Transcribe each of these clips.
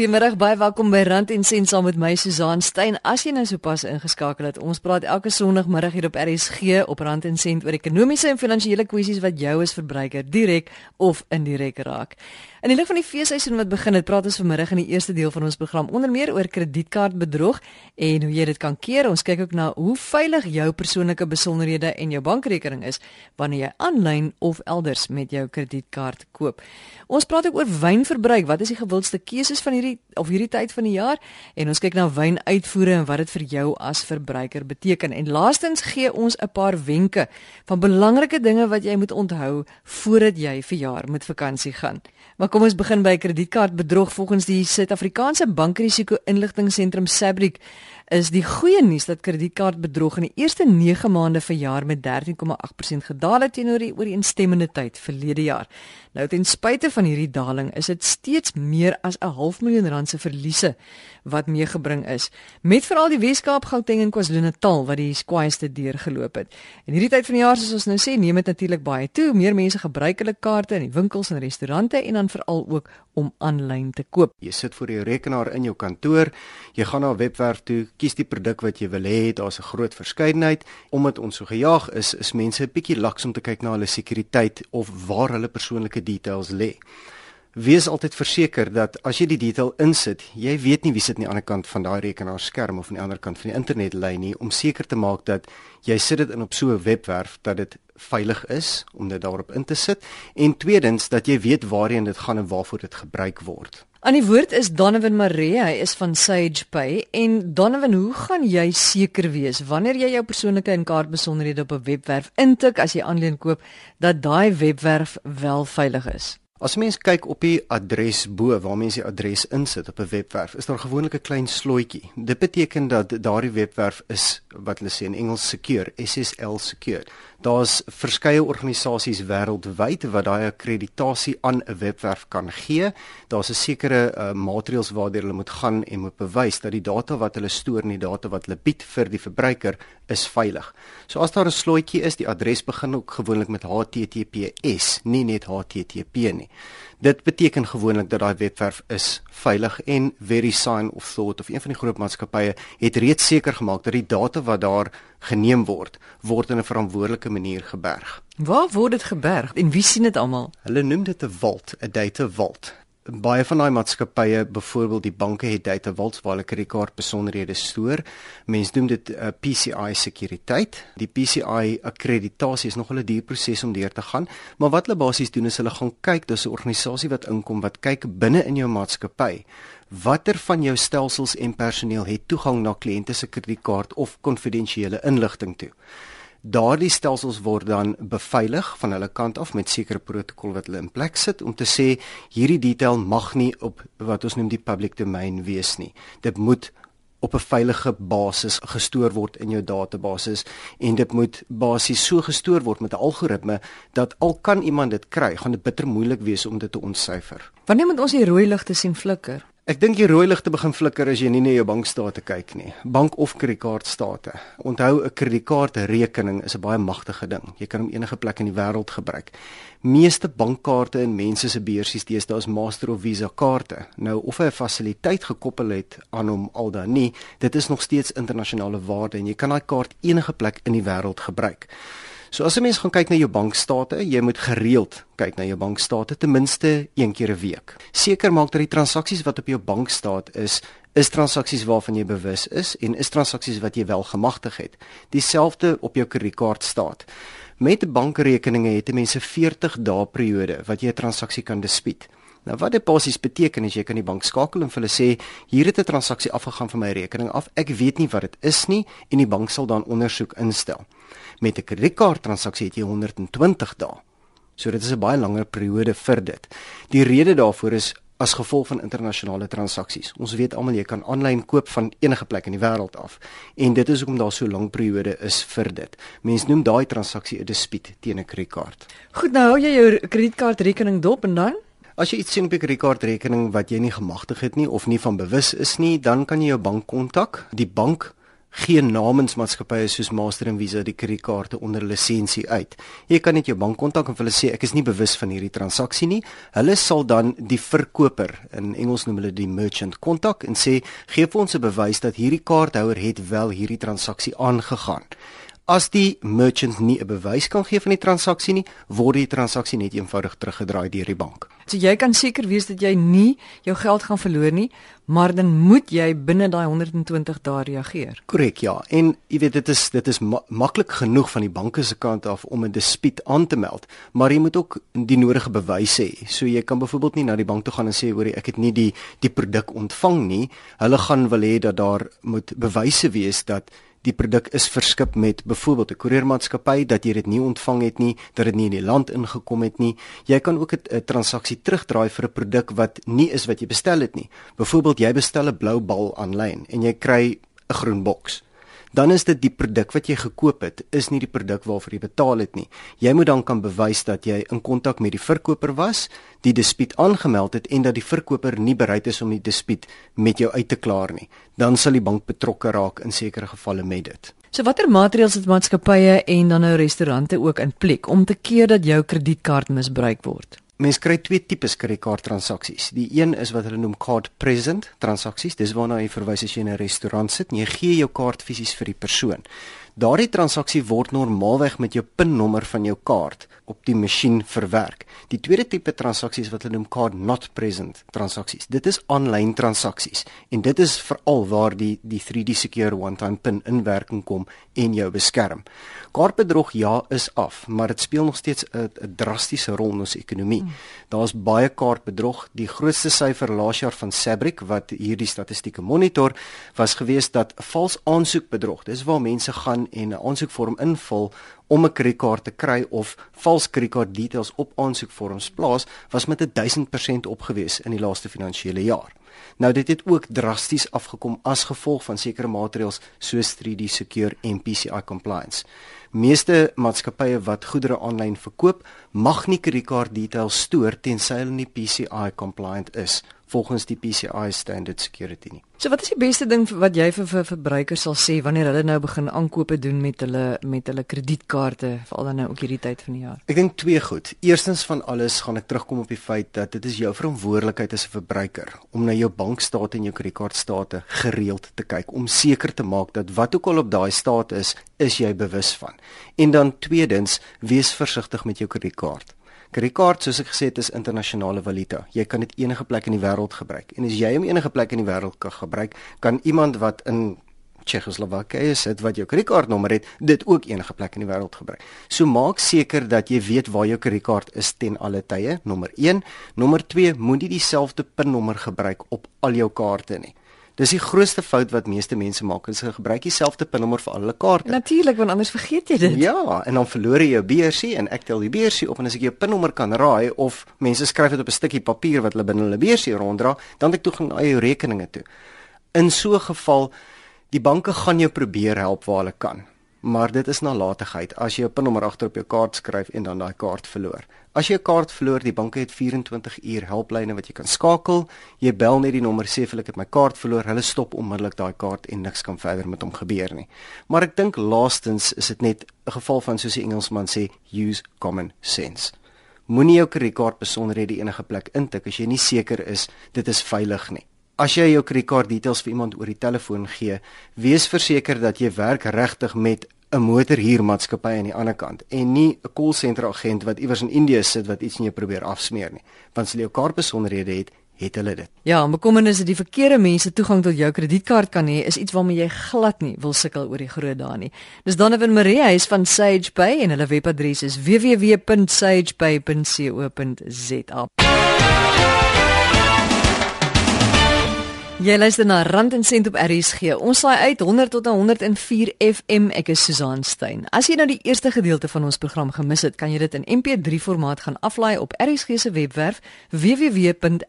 Goeiemôre, baie welkom by Rand en Sent saam met my Susan Stein. As jy nou sopas ingeskakel het, ons praat elke Sondagmiddag hier op RSG op Rand en Sent oor ekonomiese en finansiële kwessies wat jou as verbruiker direk of indirek raak. In die lig van die feesseisoen wat begin het, praat ons vanmiddag in die eerste deel van ons program onder meer oor kredietkaartbedrog en hoe jy dit kan keer. Ons kyk ook na hoe veilig jou persoonlike besonderhede en jou bankrekening is wanneer jy aanlyn of elders met jou kredietkaart koop. Ons praat ook oor wynverbruik. Wat is die gewildste keuses van hierdie of hierdie tyd van die jaar? En ons kyk na wynuitvoere en wat dit vir jou as verbruiker beteken. En laastens gee ons 'n paar wenke van belangrike dinge wat jy moet onthou voordat jy vir jaar met vakansie gaan. Maar kom ons begin by kredietkaartbedrog volgens die Suid-Afrikaanse Bankrisiko Inligtingseentrum SABRIC is die goeie nuus dat kredietkaartbedrog in die eerste 9 maande van jaar met 13,8% gedaal het teenoor die ooreenstemmende tyd verlede jaar. Nou ten spyte van hierdie daling is dit steeds meer as 'n half miljoen rand se verliese wat meegebring is, met veral die Wes-Kaap, Gauteng en KwaZulu-Natal wat die skwaaieste deurgeloop het. En hierdie tyd van die jaar soos ons nou sê, neem dit natuurlik baie toe. Meer mense gebruik hulle kaarte in die winkels en restaurante en dan veral ook om aanlyn te koop. Jy sit voor jou rekenaar in jou kantoor, jy gaan na 'n webwerf toe, kies die produk wat jy wil hê, daar's 'n groot verskeidenheid. Omdat ons so gejaag is, is mense 'n bietjie laks om te kyk na hulle sekuriteit of waar hulle persoonlike details lê. Wees altyd verseker dat as jy die detail insit, jy weet nie wie sit aan die ander kant van daai rekenaarskerm of aan die ander kant van die internetlyn nie om seker te maak dat jy sit dit in op so 'n webwerf dat dit veilig is om dit daarop in te sit en tweedens dat jy weet waarheen dit gaan en waarvoor dit gebruik word. Aan die woord is Donovan Maree, hy is van SagePay en Donovan, hoe gaan jy seker wees wanneer jy jou persoonlike en kaartbesonderhede op 'n webwerf intik as jy aanlyn koop dat daai webwerf wel veilig is? As mens kyk op die adres bo waar mens die adres insit op 'n webwerf, is daar gewoonlik 'n klein slooitjie. Dit beteken dat daardie webwerf is wat hulle sê in Engels secure, SSL secure. Daar's verskeie organisasies wêreldwyd wat daai akkreditasie aan 'n webwerf kan gee. Daar's 'n sekere uh, maatreëls waardeur hulle moet gaan en moet bewys dat die data wat hulle stoor en die data wat hulle bied vir die verbruiker is veilig. So as daar 'n slotjie is, die adres begin ook gewoonlik met HTTPS, nie net HTTP nie. Dit beteken gewoonlik dat daai webwerf is veilig en VeriSign of Thought of een van die groot maatskappye het reeds seker gemaak dat die data wat daar geneem word, word in 'n verantwoordelike manier geberg. Waar word dit geberg en wie sien dit almal? Hulle noem dit 'n vault, 'n data vault baie van daai maatskappye, byvoorbeeld die banke het data vaults waar hulle kredietkaart besonderhede stoor. Mense noem dit 'n uh, PCI sekuriteit. Die PCI akkreditasie is nog 'n duur proses om deur te gaan, maar wat hulle basies doen is hulle gaan kyk, dis 'n organisasie wat inkom wat kyk binne in jou maatskappy. Watter van jou stelsels en personeel het toegang na kliënte se kredietkaart of konfidensiële inligting toe? Daardie stelsels word dan beveilig van hulle kant af met sekere protokol wat hulle in plek sit om te sê hierdie detail mag nie op wat ons noem die public domain wees nie. Dit moet op 'n veilige basis gestoor word in jou database en dit moet basies so gestoor word met 'n algoritme dat al kan iemand dit kry, gaan dit bitter moeilik wees om dit te ontsyfer. Wanneer moet ons die rooi ligte sien flikker? Ek dink die rooi ligte begin flikker as jy nie na jou bankstate kyk nie. Bank of kredietkaartstate. Onthou 'n kredietkaartrekening is 'n baie magtige ding. Jy kan hom enige plek in die wêreld gebruik. Meeste bankkaarte in mense se beursies deesdae is Master of Visa kaarte. Nou of hy 'n fasiliteit gekoppel het aan hom al dan nie, dit is nog steeds internasionale waarde en jy kan daai kaart enige plek in die wêreld gebruik. So as 'n mens gaan kyk na jou bankstate, jy moet gereeld kyk na jou bankstate ten minste een keer 'n week. Seker maak dat die transaksies wat op jou bankstaat is, is transaksies waarvan jy bewus is en is transaksies wat jy wel gemagtig het. Dieselfde op jou kredietkaart staat. Met bankrekeninge het mense 40 dae periode wat jy 'n transaksie kan dispuut. Nou wat dit basies beteken is jy kan die bank skakel en vir hulle sê hier het 'n transaksie afgegaan van my rekening af. Ek weet nie wat dit is nie en die bank sal dan ondersoek instel. Met 'n kredietkaart transaksie het jy 120 dae. So dit is 'n baie langer periode vir dit. Die rede daarvoor is as gevolg van internasionale transaksies. Ons weet almal jy kan aanlyn koop van enige plek in die wêreld af en dit is hoekom daar so lank periode is vir dit. Mense noem daai transaksie 'n dispuut teen 'n kredietkaart. Goed, nou hou jy jou kredietkaartrekening dop en dan As jy iets sien op 'n kredietkaartrekening wat jy nie gemagtig het nie of nie van bewus is nie, dan kan jy jou bank kontak. Die bank gee namens maatskappye soos Master en Visa die kredietkaarte onder lisensie uit. Jy kan net jou bank kontak en hulle sê ek is nie bewus van hierdie transaksie nie. Hulle sal dan die verkoper in Engels noem hulle die merchant kontak en sê gee vir ons 'n bewys dat hierdie kaarthouer het wel hierdie transaksie aangegaan. As die merchant nie 'n bewys kan gee van die transaksie nie, word die transaksie net eenvoudig teruggedraai deur die bank. So jy kan seker wees dat jy nie jou geld gaan verloor nie, maar dan moet jy binne daai 120 dae reageer. Korrek, ja. En jy weet dit is dit is ma maklik genoeg van die banke se kant af om 'n dispuut aan te meld, maar jy moet ook die nodige bewyse hê. So jy kan byvoorbeeld nie na die bank toe gaan en sê hoor ek het nie die die produk ontvang nie. Hulle gaan wil hê dat daar moet bewyse wees dat die produk is verskip met byvoorbeeld 'n koeriermaatskappy dat jy dit nie ontvang het nie, dat dit nie in die land ingekom het nie. Jy kan ook 'n transaksie terugdraai vir 'n produk wat nie is wat jy bestel het nie. Byvoorbeeld jy bestel 'n blou bal aanlyn en jy kry 'n groen boks dan is dit die produk wat jy gekoop het, is nie die produk waarvoor jy betaal het nie. Jy moet dan kan bewys dat jy in kontak met die verkoper was, die dispuut aangemeld het en dat die verkoper nie bereid is om die dispuut met jou uit te klaar nie. Dan sal die bank betrokke raak in sekere gevalle met dit. So watter maatreëls het maatskappye en dan nou restaurante ook in plek om te keer dat jou kredietkaart misbruik word? Mens kry twee tipes kredietkaart transaksies. Die een is wat hulle noem card present transaksies. Dis waarna jy verwys as jy in 'n restaurant sit en jy gee jou kaart fisies vir die persoon. Daardie transaksie word normaalweg met jou PIN-nommer van jou kaart op die masjien verwerk. Die tweede tipe transaksies wat hulle noem card not present transaksies. Dit is aanlyn transaksies en dit is veral waar die die 3D secure one-time PIN in werking kom en jou beskerm. Kaartbedrog ja is af, maar dit speel nog steeds 'n drastiese rol in ons ekonomie. Hmm. Daar's baie kaartbedrog. Die grootste syfer laas jaar van Sabric wat hierdie statistieke monitor was gewees dat vals aansoekbedrog. Dis waar mense gaan en 'n aansoekvorm invul om 'n kredietkaart te kry of vals kredietkaart details op aansoekvorms plaas, was met 'n 1000% opgewees in die laaste finansiële jaar. Nou dit het ook drasties afgekom as gevolg van sekere maatreëls soos 3D Secure en PCI compliance. Meeste maatskappye wat goedere aanlyn verkoop, mag nie kredietkaart details stoor tensy hulle nie PCI compliant is volgens die PCI standard security nie. So wat is die beste ding wat jy vir, vir verbruikers sal sê wanneer hulle nou begin aankope doen met hulle met hulle kredietkaarte veral dan nou ook hierdie tyd van die jaar? Ek dink twee goed. Eerstens van alles gaan ek terugkom op die feit dat dit is jou verantwoordelikheid as 'n verbruiker om na jou bankstate en jou kredietkaartstate gereeld te kyk om seker te maak dat wat ook al op daai staat is, is jy bewus van. En dan tweedens, wees versigtig met jou kredietkaart. Kredietkaart soos ek gesê het is internasionale valuta. Jy kan dit enige plek in die wêreld gebruik. En as jy hom enige plek in die wêreld kan gebruik, kan iemand wat in Tsjechoslowakye sit wat jou kredietkaartnommer het, dit ook enige plek in die wêreld gebruik. So maak seker dat jy weet waar jou kredietkaart is ten alle tye. Nommer 1, nommer 2, moenie dieselfde PIN-nommer gebruik op al jou kaarte nie. Dis die grootste fout wat meeste mense maak, is hulle gebruik dieselfde pinnommer vir al hulle kaarte. Natuurlik, want anders vergeet jy dit. Ja, en dan verloor jy jou beursie en ek tel die beursie op en as ek jou pinnommer kan raai of mense skryf dit op 'n stukkie papier wat hulle binne hulle beursie ronddra, dan het ek toegang na jou rekeninge toe. In so 'n geval, die banke gaan jou probeer help waar hulle kan maar dit is nalatigheid as jy 'n pinnommer agter op jou kaart skryf en dan daai kaart verloor. As jy 'n kaart verloor, die banke het 24 uur helplyne wat jy kan skakel. Jy bel net die nommer sê ek het my kaart verloor. Hulle stop onmiddellik daai kaart en niks kan verder met hom gebeur nie. Maar ek dink laastens is dit net 'n geval van soos die Engelsman sê, use common sense. Moenie jou kredietkaart besonderhede enige plek intik as jy nie seker is dit is veilig nie. As jy jou kredietkaart details vir iemand oor die telefoon gee, wees verseker dat jy werk regtig met 'n motorhuurmaatskappy aan die ander kant en nie 'n call center agent wat iewers in Indië sit wat iets in jou probeer afsmeer nie. Want as jy jou kaart besonderhede het, het hulle dit. Ja, bekommernis dat die verkeerde mense toegang tot jou kredietkaart kan hê, is iets waarmee jy glad nie wil sukkel oor die groot dae nie. Dis Donovan Marie, hy is van SagePay en hulle webadres is www.sagepay.co.za. Jy luister na Rand en Sent op RSG. Ons saai uit 100 tot 104 FM. Ek is Susan Stein. As jy nou die eerste gedeelte van ons program gemis het, kan jy dit in MP3 formaat gaan aflaai op RSG se webwerf www.rsg.co.za.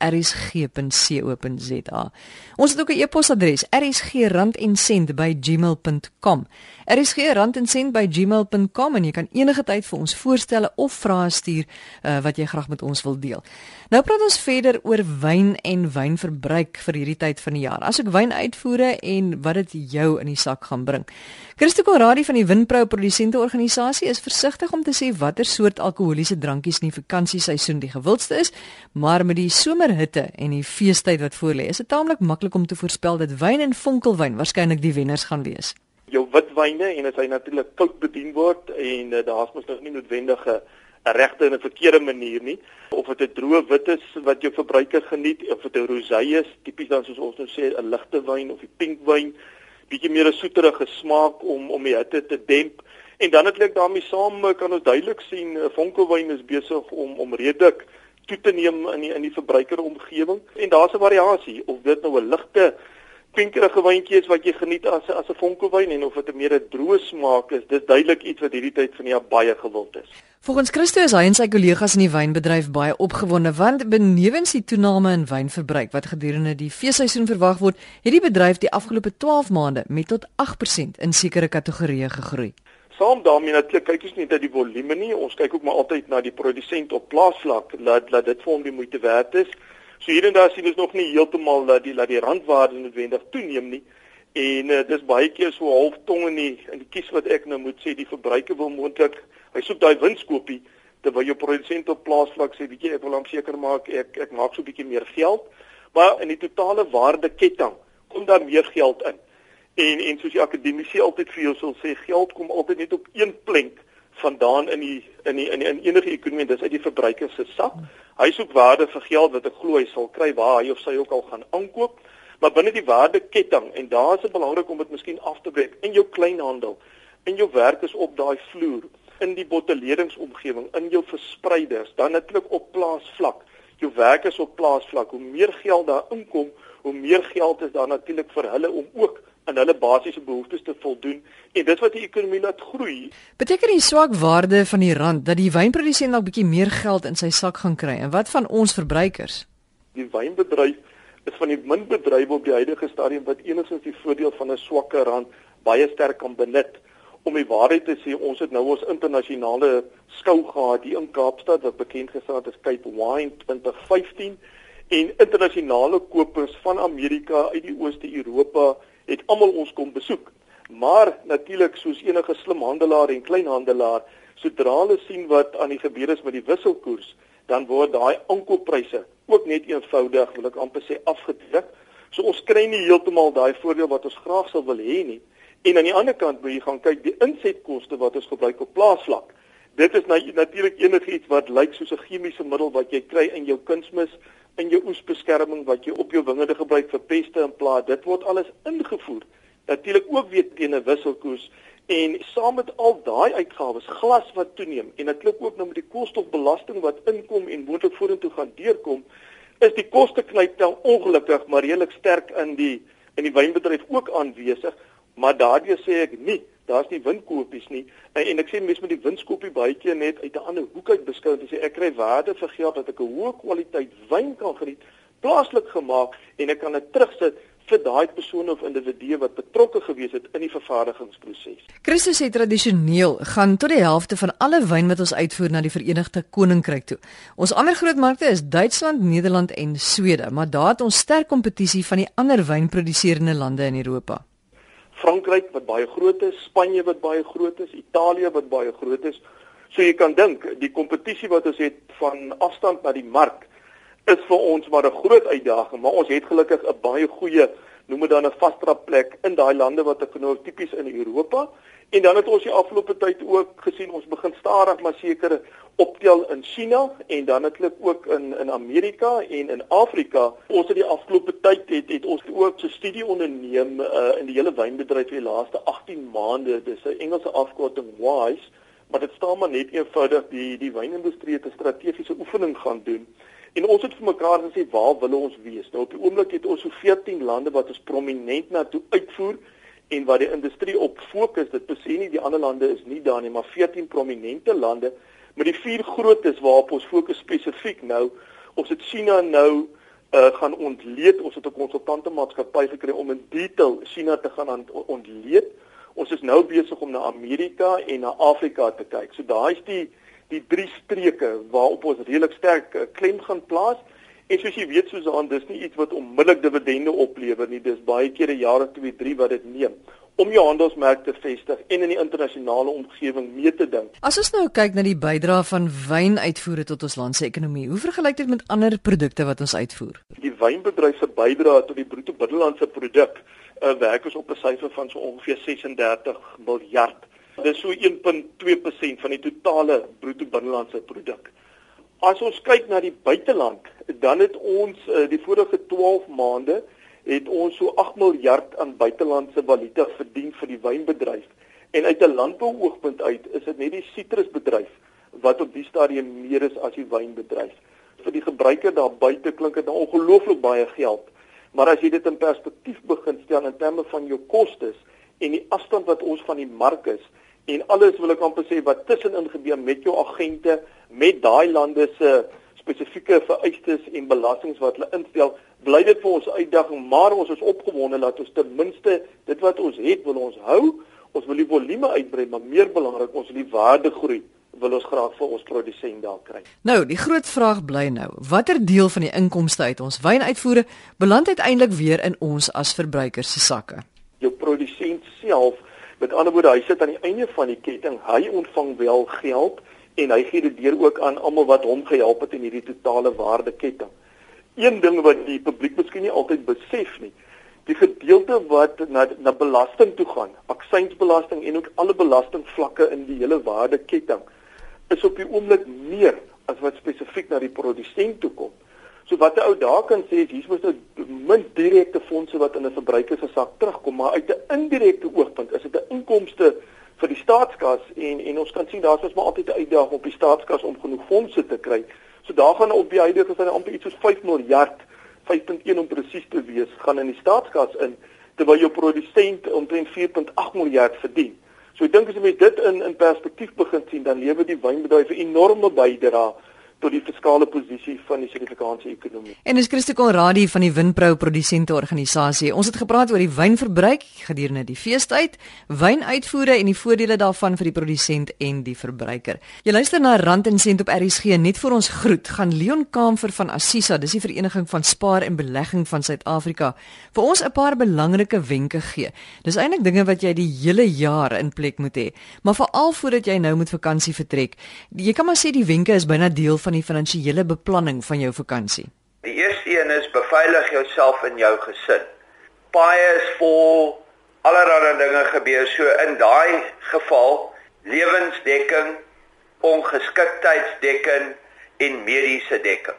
Ons het ook 'n e-posadres: rsgrandencent@gmail.com. rsgrandencent@gmail.com en jy kan enige tyd vir ons voorstelle of vrae stuur uh, wat jy graag met ons wil deel. Nou praat ons verder oor wyn en wynverbruik vir hierdie tyd van die jaar, asook wynuitvoere en wat dit jou in die sak gaan bring. Christo Corradi van die Winpro Produsente Organisasie is versigtig om te sê watter soort alkoholiese drankies in die vakansieseisoen die gewildste is, maar met die somerhitte en die feestyd wat voorlê, is dit taamlik maklik om te voorspel dat wyn en vonkelwyn waarskynlik die wenners gaan wees. Jou witwyne en as hy natuurlik koud bedien word en uh, daar's mos nog nie noodwendige 'n regte en 'n verkeerde manier nie. Of dit 'n droë wit is wat jou verbruiker geniet of dit 'n rosé is tipies dan soos ons nou sê 'n ligte wyn of 'n pink wyn bietjie meer 'n soeterige smaak om om die hitte te demp. En dan het ek daarmee saam eh, kan ons duidelik sien eh, vonkelwyn is besig om om redelik toe te neem in die in die verbruikeromgewing. En daar's 'n variasie of dit nou 'n ligte pinkerige wyntjie is wat jy geniet as as 'n vonkelwyn en of dit 'n meer 'n droë smaak is, dis duidelik iets wat hierdie tyd van die jaar baie gewild is. Volgens Christo is hy en sy kollegas in die wynbedryf baie opgewonde want benewens die toename in wynverbruik wat gedurende die feesseisoen verwag word, het die bedryf die afgelope 12 maande met tot 8% in sekere kategorieë gegroei. Saam daarmee natuurlik kyk ons nie net na die volume nie, ons kyk ook maar altyd na die produsent op plaasvlak, laat laat dit vir hom die moeite werd is. So hier en daar sien ons nog nie heeltemal dat die dat die randwaarde noodwendig toeneem nie. En uh, dis baie keer so half tong in die in die kies wat ek nou moet sê die verbruiker wil moontlik hy soek daai winskoopie terwyl jou produsent op plaasvlak sê bietjie ek wil hom seker maak ek ek maak so bietjie meer geld. Maar in die totale waardeketting kom daar meer geld in. En en soos die akademici altyd vir jou sal sê geld kom altyd net op een plank vandaan in die in die in, die, in enige ekonomie dis uit die verbruiker se sak. Hy soek waarde vir geld wat ek glo hy sal kry waar hy of sy ook al gaan aankoop. Maar binne die waardeketting en daar is dit belangrik om dit miskien af te breek in jou kleinhandel, in jou werkers op daai vloer, in die bottelieringsomgewing, in jou verspreiders, dan netlik op plaasvlak. Jou werkers op plaasvlak, hoe meer geld daar inkom, hoe meer geld is daar natuurlik vir hulle om ook aan hulle basiese behoeftes te voldoen en dit wat die ekonomie laat groei. Beteken die swak waarde van die rand dat die wynprodusent dalk bietjie meer geld in sy sak gaan kry en wat van ons verbruikers? Die wynbedryf is van die min bedrywe op die huidige stadium wat enigstens die voordeel van 'n swakker rand baie sterk kan benut. Om die waarheid te sê, ons het nou ons internasionale skou gehad hier in Kaapstad wat bekend gestaan het as Cape Wine 2015 en internasionale kopers van Amerika uit die ooste Europa het almal ons kom besoek. Maar natuurlik soos enige slim handelaar en kleinhandelaar, sodra hulle sien wat aan die gebeur is met die wisselkoers, dan word daai aankooppryse ook net eenvoudig, wil ek amper sê, afgedruk. So ons kry nie heeltemal daai voordeel wat ons graag sou wil hê nie. En aan die ander kant moet jy gaan kyk die insetkoste wat ons gebruik op plaasvlak. Dit is natuurlik enigiets wat lyk soos 'n chemiese middel wat jy kry in jou kunsmis in jou oesbeskerming wat jy op jou wingerde gebruik vir peste en plaas, dit word alles ingevoer. Natuurlik ook weer teen 'n wisselkoers en saam met al daai uitgawes, glas wat toeneem en dit klop ook nou met die koolstofbelasting wat inkom en moontlik vorentoe gaan deurkom, is die koste knyptel ongelukkig maar redelik sterk in die in die wynbedryf ook aanwesig, maar daardie sê ek nie daar's nie winkopies nie en, en ek sê mense met die winskopie baie keer net uit 'n ander hoek uit beskou en sê ek kry waarde vir geld dat ek 'n hoë kwaliteit wyn kan geniet plaaslik gemaak en ek kan dit terugsit vir daai persone of individue wat betrokke gewees het in die vervaardigingsproses. Christus sê tradisioneel gaan tot die helfte van alle wyn wat ons uitvoer na die Verenigde Koninkryk toe. Ons ander groot markte is Duitsland, Nederland en Swede, maar daar het ons sterk kompetisie van die ander wynproduserende lande in Europa. Frankryk wat baie groot is, Spanje wat baie groot is, Italië wat baie groot is. So jy kan dink, die kompetisie wat ons het van afstand na die mark is vir ons maar 'n groot uitdaging, maar ons het gelukkig 'n baie goeie, noem dit dan 'n vasdra plek in daai lande wat ek genoem tipies in Europa. En dan het ons die afgelope tyd ook gesien ons begin stadig maar seker optel in China en dan netlik ook in in Amerika en in Afrika. Ons het die afgelope tyd het het ons ook 'n studie onderneem uh, in die hele wynbedryf vir die laaste 18 maande. Dis 'n Engelse afkorting WISE, maar dit staan maar net eenvoudig die die wynindustrie het 'n strategiese oefening gaan doen. En ons het vir mekaar gesê waar wil ons wees? Nou op die oomblik het ons so 14 lande wat ons prominent na toe uitvoer en waar die industrie op fokus. Dit besê nie die ander lande is nie daar nie, maar 14 prominente lande met die vier grootes waarop ons fokus spesifiek nou. Ons het China nou uh gaan ontleed. Ons het 'n konsultante maatskappy gekry om in detail China te gaan ontleed. Ons is nou besig om na Amerika en na Afrika te kyk. So daai is die die drie streke waarop ons redelik sterk uh, klem gaan plaas En soos jy weet Susan, dis nie iets wat onmiddellik dividende oplewer nie. Dis baie keer 'n jaar of 2, 3 wat dit neem om jou handelsmerk te vestig en in die internasionale omgewing mee te dink. As ons nou kyk na die bydrae van wynuitvoere tot ons land se ekonomie, hoe vergelyk dit met ander produkte wat ons uitvoer? Die wynbedryf se bydrae tot die bruto binnelandse produk uh, werk ons op 'n syfer van so ongeveer 36 miljard. Dit is so 1.2% van die totale bruto binnelandse produk. As ons kyk na die buiteland, dan het ons uh, die vorige 12 maande het ons so 8 miljard aan buitelandse valuta verdien vir die wynbedryf. En uit 'n landbouoogpunt uit is dit net die sitrusbedryf wat op die stadium meer is as die wynbedryf. Vir die gebruiker daar buite klink dit ongelooflik baie geld. Maar as jy dit in perspektief begin stel in terme van jou kostes en die afstand wat ons van die mark is en alles wil ek amper sê wat tussenin gebeur met jou agente, met daai lande se spesifieke vereistes en belastings wat hulle instel, bly dit vir ons uitdaging, maar ons is opgewonde dat ons ten minste dit wat ons het wil ons hou. Ons wil die volume uitbrei, maar meer belangrik, ons wil die waarde groei wil ons graag vir ons produsent daar kry. Nou, die groot vraag bly nou, watter deel van die inkomste uit ons wynuitvoere beland uiteindelik weer in ons as verbruikers se sakke? Jou produsent self, met ander woorde, hy sit aan die einde van die ketting, hy ontvang wel geld en hy gee dit deur ook aan almal wat hom gehelp het in hierdie totale waardeketting. Een ding wat die publiek miskien nie altyd besef nie, die gedeelte wat na na belasting toe gaan, aksiesbelasting en ook alle belastingvlakke in die hele waardeketting is op die oomblik meer as wat spesifiek na die produsent toe kom. So wat 'n ou daar kan sê is hier moet nou min direkte fondse wat in 'n verbruiker se sak terugkom, maar uit 'n indirekte oogpunt is dit 'n inkomste vir die staatskas en en ons kan sien daar's maar altyd 'n uitdaging op die staatskas om genoeg fondse te kry. So daar gaan op die huidige gesin amper iets soos 5 miljard 5.1 om presies te wees gaan in die staatskas in terwyl jou produsent omtrent 4.8 miljard verdien. So ek dink as jy dit in in perspektief begin sien dan lewer die wynbedryf 'n enorme bydrae tot die fiskale posisie van die Suid-Afrikaanse ekonomie. En dis Christo Konradi van die Winpro produsente organisasie. Ons het gepraat oor die wynverbruik gedurende die feestyd, wynuitvoere en die voordele daarvan vir die produsent en die verbruiker. Jy luister na Rand en Sent op RSG net vir ons groet gaan Leon Kamfer van Assisa, dis die vereniging van spaar en belegging van Suid-Afrika, vir ons 'n paar belangrike wenke gee. Dis eintlik dinge wat jy die hele jaar in plek moet hê, maar veral voordat jy nou met vakansie vertrek. Jy kan maar sê die wenke is byna deel van van die finansiële beplanning van jou vakansie? Die eerste een is beveilig jouself en jou gesin. Baie is vol allerlei dinge gebeur so in daai geval lewensdekking, ongeskiktheidsdekking en mediese dekking.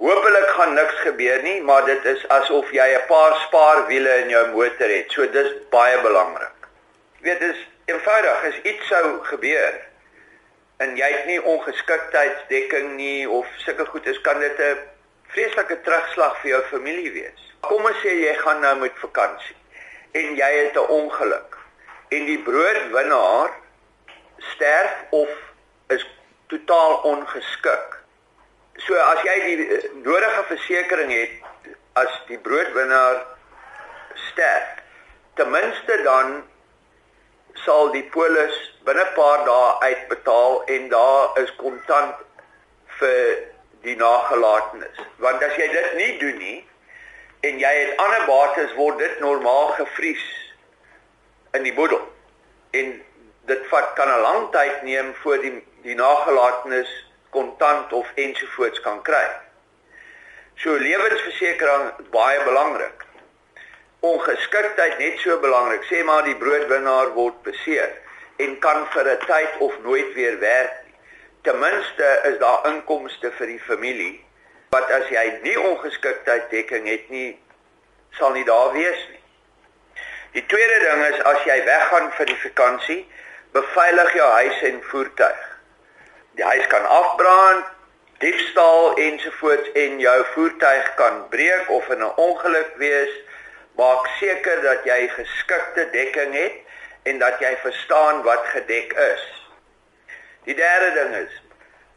Hoopelik gaan niks gebeur nie, maar dit is asof jy 'n paar spaarwiele in jou motor het. So dis baie belangrik. Jy weet dis eenvoudig as iets sou gebeur, en jy het nie ongeskiktheidsdekking nie of sulke goed is kan dit 'n vreeslike terugslag vir jou familie wees. Kom ons sê jy gaan nou met vakansie en jy het 'n ongeluk en die broodwinnaar sterf of is totaal ongeskik. So as jy die eh, nodige versekerings het as die broodwinnaar sterf, ten minste dan sal die polis binne 'n paar dae uitbetaal en daar is kontant vir die nagelatenes. Want as jy dit nie doen nie en jy het ander bates word dit normaal gevries in die boedel. En dit vat kan 'n lang tyd neem voor die die nagelatenes kontant of ensovoorts kan kry. So lewensversekering baie belangrik ongeskiktheid net so belangrik. Sê maar die broodwinnaar word beseer en kan vir 'n tyd of nooit weer werk nie. Ten minste is daar inkomste vir die familie. Wat as jy nie ongeskiktheid dekking het nie, sal nie daar wees nie. Die tweede ding is as jy weggaan vir die vakansie, beveilig jou huis en voertuig. Die huis kan afbrand, diefstal ensovoorts en jou voertuig kan breek of in 'n ongeluk wees Maak seker dat jy geskikte dekking het en dat jy verstaan wat gedek is. Die derde ding is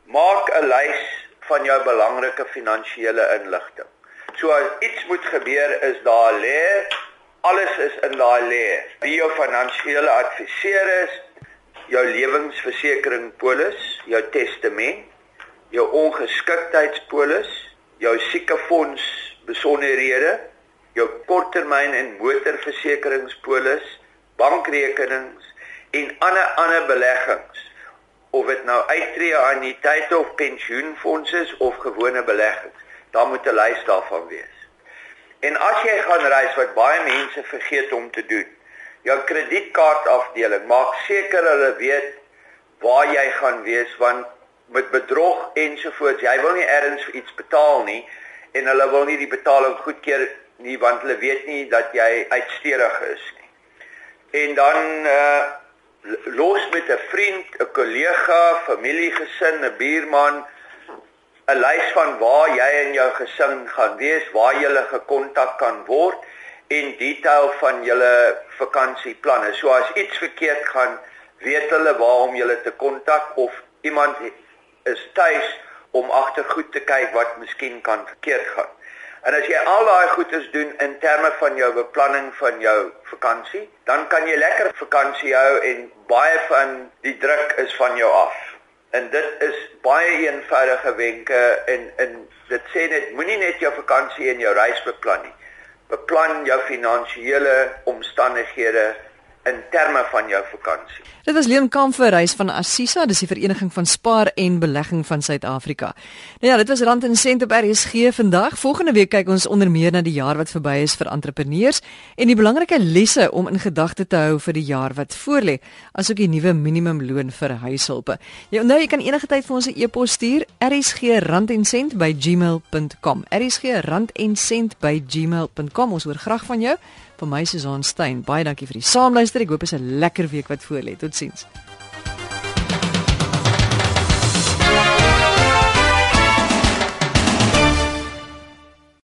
maak 'n lys van jou belangrike finansiële inligting. So as iets moet gebeur, is daar leer, alles is in daai leer. Wie jou finansiële adviseur is, jou lewensversekering polis, jou testament, jou ongeskiktheidspolis, jou siekefonds besonderhede, jou korttermyn en motorversekeringspolis, bankrekenings en ander ander beleggings of dit nou uittreë anniteit of pensioenfondse of gewone beleggings. Daar moet 'n lys daarvan wees. En as jy gaan reis wat baie mense vergeet om te doen, jou kredietkaartafdeling maak seker hulle weet waar jy gaan wees want met bedrog ensovoorts, jy wil nie ergens vir iets betaal nie en hulle wil nie die betaling goedkeur nie want hulle weet nie dat jy uitstedig is nie. En dan uh los met 'n vriend, 'n kollega, familiegesin, 'n buurman 'n lys van waar jy en jou gesin gaan wees, waar jy gekontak kan word en detail van julle vakansieplanne. So as iets verkeerd gaan, weet hulle waar om julle te kontak of iemand is tuis om agtergoed te kyk wat miskien kan verkeerd gaan. En as jy al daai goedes doen in terme van jou beplanning van jou vakansie, dan kan jy lekker vakansie hou en baie van die druk is van jou af. En dit is baie eenvoudige wenke en en dit sê net moenie net jou vakansie en jou reis beplan nie. Beplan jou finansiële omstandighede in terme van jou vakansie. Dit was Leon Kamfer reis van Assisa, dis die vereniging van spaar en belegging van Suid-Afrika. Nou ja, dit was Rand en Sent op RSG vandag. Volgende week kyk ons onder meer na die jaar wat verby is vir entrepreneurs en die belangrike lesse om in gedagte te hou vir die jaar wat voorlê, asook die nuwe minimumloon vir huishulpe. Jy onthou jy kan enige tyd vir ons 'n e-pos stuur rsg@randencent@gmail.com. rsg@randencent@gmail.com. Ons hoor graag van jou. Vir my Susan Stein, baie dankie vir die saamluister. Ek hoop dit is 'n lekker week wat voorlê. Totsiens.